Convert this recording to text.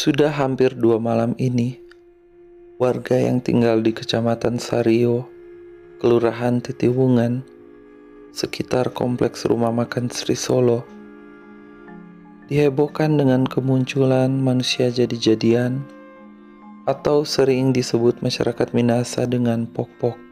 Sudah hampir dua malam ini, warga yang tinggal di Kecamatan Sario, Kelurahan Titiwungan, sekitar kompleks rumah makan Sri Solo, dihebohkan dengan kemunculan manusia jadi-jadian atau sering disebut masyarakat Minasa dengan pok-pok.